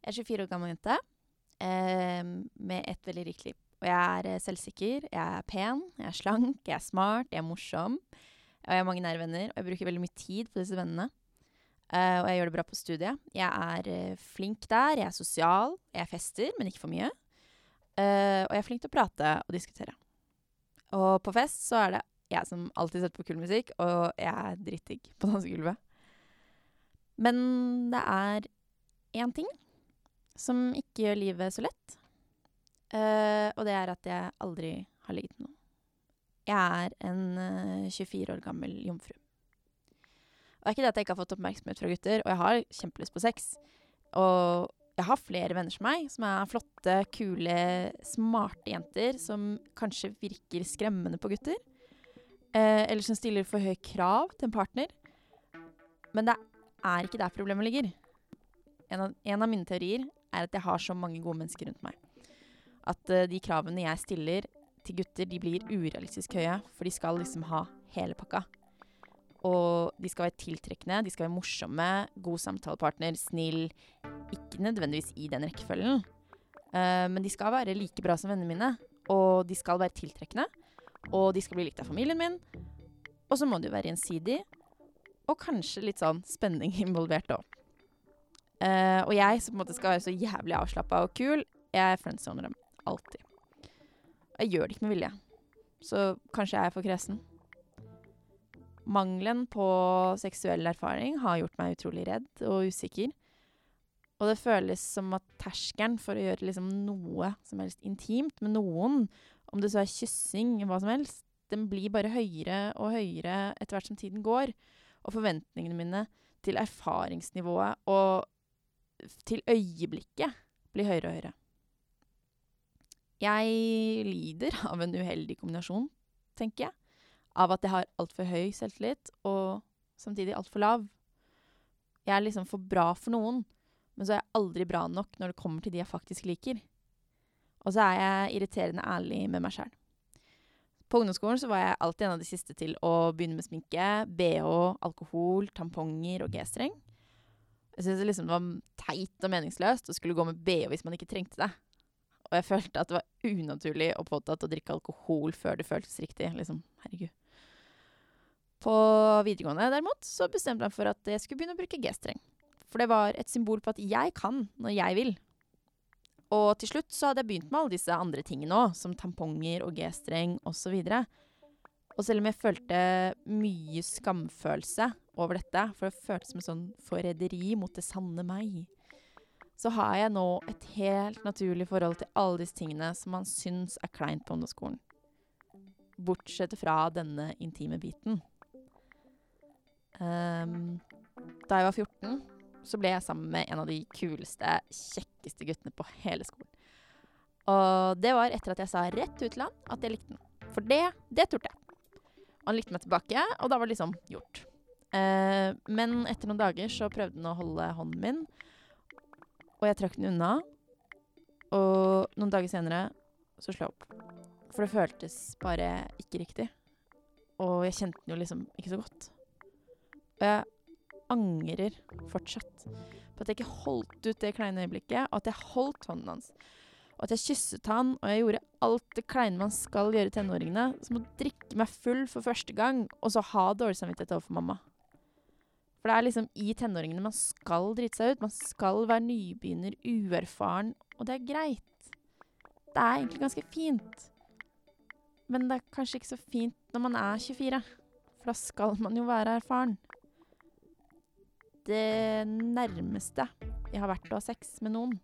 Jeg er 24 år gammel jente eh, med et veldig rikt liv. Og jeg er eh, selvsikker, jeg er pen, jeg er slank, jeg er smart, jeg er morsom. Og jeg har mange nære venner, og jeg bruker veldig mye tid på disse vennene. Uh, og jeg gjør det bra på studiet. Jeg er uh, flink der, jeg er sosial, jeg fester, men ikke for mye. Uh, og jeg er flink til å prate og diskutere. Og på fest så er det jeg som alltid setter på kul musikk, og jeg er dritdigg på dansegulvet. Men det er én ting som ikke gjør livet så lett. Uh, og det er at jeg aldri har ligget med noen. Jeg er en uh, 24 år gammel jomfru. Og det er ikke det at jeg ikke har fått oppmerksomhet fra gutter, og jeg har kjempelyst på sex. Og jeg har flere venner som meg, som er flotte, kule, smarte jenter som kanskje virker skremmende på gutter. Uh, eller som stiller for høye krav til en partner. Men det er ikke der problemet ligger. En av, en av mine teorier er at jeg har så mange gode mennesker rundt meg. At uh, de kravene jeg stiller til gutter, de blir urealistisk høye. For de skal liksom ha hele pakka. Og de skal være tiltrekkende, de skal være morsomme, god samtalepartner, snill. Ikke nødvendigvis i den rekkefølgen, uh, men de skal være like bra som vennene mine. Og de skal være tiltrekkende. Og de skal bli likt av familien min. Og så må de jo være gjensidig. Og kanskje litt sånn spenning involvert òg. Eh, og jeg som på en måte skal være så jævlig avslappa og kul, jeg friendzoner dem alltid. Jeg gjør det ikke med vilje. Så kanskje jeg er for kresen. Mangelen på seksuell erfaring har gjort meg utrolig redd og usikker. Og det føles som at terskelen for å gjøre liksom noe som helst intimt med noen, om det så er kyssing, hva som helst, den blir bare høyere og høyere etter hvert som tiden går. Og forventningene mine til erfaringsnivået og til øyeblikket blir høyere og høyere. Jeg lider av en uheldig kombinasjon, tenker jeg. Av at jeg har altfor høy selvtillit, og samtidig altfor lav. Jeg er liksom for bra for noen, men så er jeg aldri bra nok når det kommer til de jeg faktisk liker. Og så er jeg irriterende ærlig med meg sjæl. På ungdomsskolen så var jeg alltid en av de siste til å begynne med sminke, bh, alkohol, tamponger og g-streng. Jeg syntes liksom det var teit og meningsløst å skulle gå med bh hvis man ikke trengte det. Og jeg følte at det var unaturlig og påtatt å drikke alkohol før det føltes riktig. Liksom, herregud. På videregående derimot så bestemte jeg for at jeg skulle begynne å bruke G-streng. For det var et symbol på at jeg kan når jeg vil. Og til slutt så hadde jeg begynt med alle disse andre tingene òg, som tamponger og G-streng osv. Og, og selv om jeg følte mye skamfølelse over dette, for det føltes som et sånn forræderi mot det sanne meg, så har jeg nå et helt naturlig forhold til alle disse tingene som man syns er kleint på ungdomsskolen. Bortsett fra denne intime biten. Um, da jeg var 14, så ble jeg sammen med en av de kuleste, kjekkeste guttene på hele skolen. Og det var etter at jeg sa rett ut til han at jeg likte han. For det, det turte jeg. Han likte meg tilbake, og da var det liksom gjort. Uh, men etter noen dager så prøvde han å holde hånden min, og jeg trakk den unna. Og noen dager senere så slo jeg opp. For det føltes bare ikke riktig. Og jeg kjente den jo liksom ikke så godt. Og jeg angrer fortsatt på at jeg ikke holdt ut det kleine øyeblikket, og at jeg holdt hånden hans. Og at jeg kysset han, og jeg gjorde alt det kleine man skal gjøre tenåringene. Som å drikke meg full for første gang, og så ha dårlig samvittighet overfor mamma. For det er liksom i tenåringene man skal drite seg ut. Man skal være nybegynner, uerfaren, og det er greit. Det er egentlig ganske fint. Men det er kanskje ikke så fint når man er 24, for da skal man jo være erfaren. Det nærmeste jeg har vært å ha sex med noen,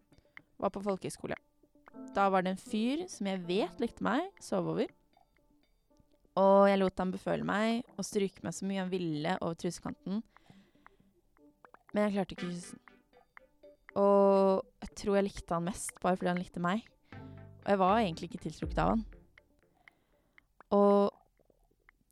var på folkehøyskole. Da var det en fyr som jeg vet likte meg, sove over. Og jeg lot ham beføle meg og stryke meg så mye han ville over trusekanten. Men jeg klarte ikke å kysse den. Og jeg tror jeg likte han mest bare fordi han likte meg. Og jeg var egentlig ikke tiltrukket av han. Og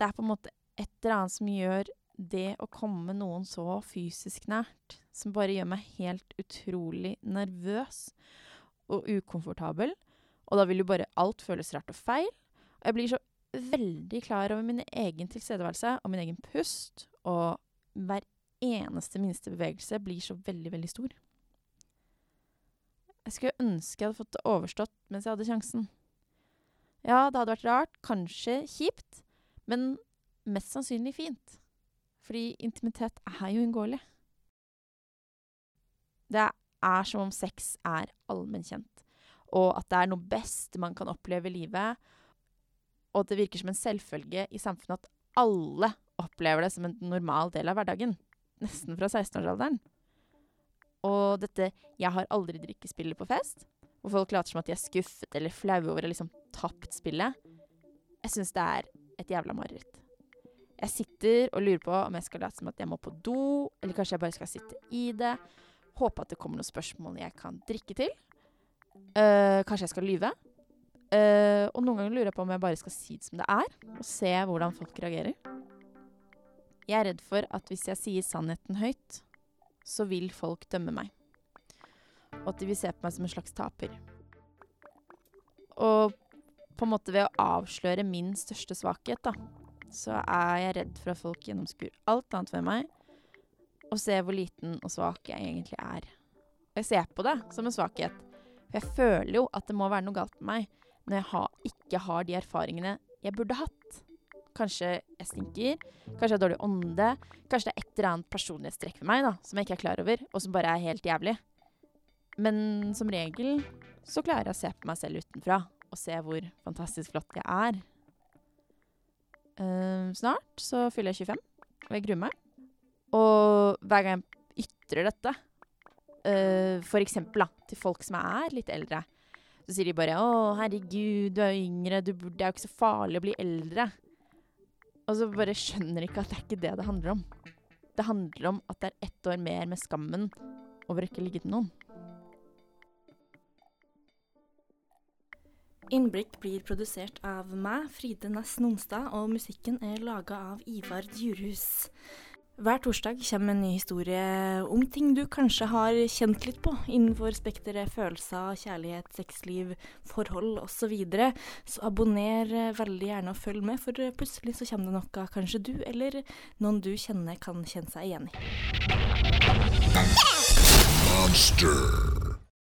det er på en måte et eller annet som gjør det å komme noen så fysisk nært, som bare gjør meg helt utrolig nervøs og ukomfortabel. Og da vil jo bare alt føles rart og feil. Og jeg blir så veldig klar over min egen tilstedeværelse og min egen pust. Og hver eneste minste bevegelse blir så veldig, veldig stor. Jeg skulle ønske jeg hadde fått det overstått mens jeg hadde sjansen. Ja, det hadde vært rart, kanskje kjipt, men mest sannsynlig fint. Fordi intimitet er jo uunngåelig. Det er som om sex er allmennkjent, og at det er noe best man kan oppleve i livet. Og at det virker som en selvfølge i samfunnet at alle opplever det som en normal del av hverdagen. Nesten fra 16-årsalderen. Og dette 'jeg har aldri drikkespillet på fest', hvor folk later som at de er skuffet eller flaue over å liksom tapt spillet, jeg syns det er et jævla mareritt. Jeg sitter og lurer på om jeg skal late som at jeg må på do, eller kanskje jeg bare skal sitte i det. Håpe at det kommer noen spørsmål jeg kan drikke til. Uh, kanskje jeg skal lyve. Uh, og noen ganger lurer jeg på om jeg bare skal si det som det er, og se hvordan folk reagerer. Jeg er redd for at hvis jeg sier sannheten høyt, så vil folk dømme meg. Og at de vil se på meg som en slags taper. Og på en måte ved å avsløre min største svakhet, da, så er jeg redd for at folk gjennomskuer alt annet ved meg, og ser hvor liten og svak jeg egentlig er. Og jeg ser på det som en svakhet, for jeg føler jo at det må være noe galt med meg når jeg ha, ikke har de erfaringene jeg burde hatt. Kanskje jeg stinker, kanskje jeg har dårlig ånde, kanskje det er et eller annet personlighetstrekk ved meg da, som jeg ikke er klar over, og som bare er helt jævlig. Men som regel så klarer jeg å se på meg selv utenfra og se hvor fantastisk flott jeg er. Uh, snart så fyller jeg 25, og jeg gruer meg. Og hver gang jeg ytrer dette, uh, for eksempel da, til folk som er litt eldre, så sier de bare 'Å, herregud, du er jo yngre, du, det er jo ikke så farlig å bli eldre'. Og så bare skjønner ikke at det er ikke det det handler om. Det handler om at det er ett år mer med skammen over å ikke ligge til noen. Innblikk blir produsert av meg, Fride Næss Nonstad, og musikken er laga av Ivar Djurhus. Hver torsdag kommer en ny historie om ting du kanskje har kjent litt på innenfor spekteret følelser, kjærlighet, sexliv, forhold osv. Så, videre. så abonner veldig gjerne og følg med, for plutselig så kommer det noe kanskje du eller noen du kjenner kan kjenne seg igjen i. Monster.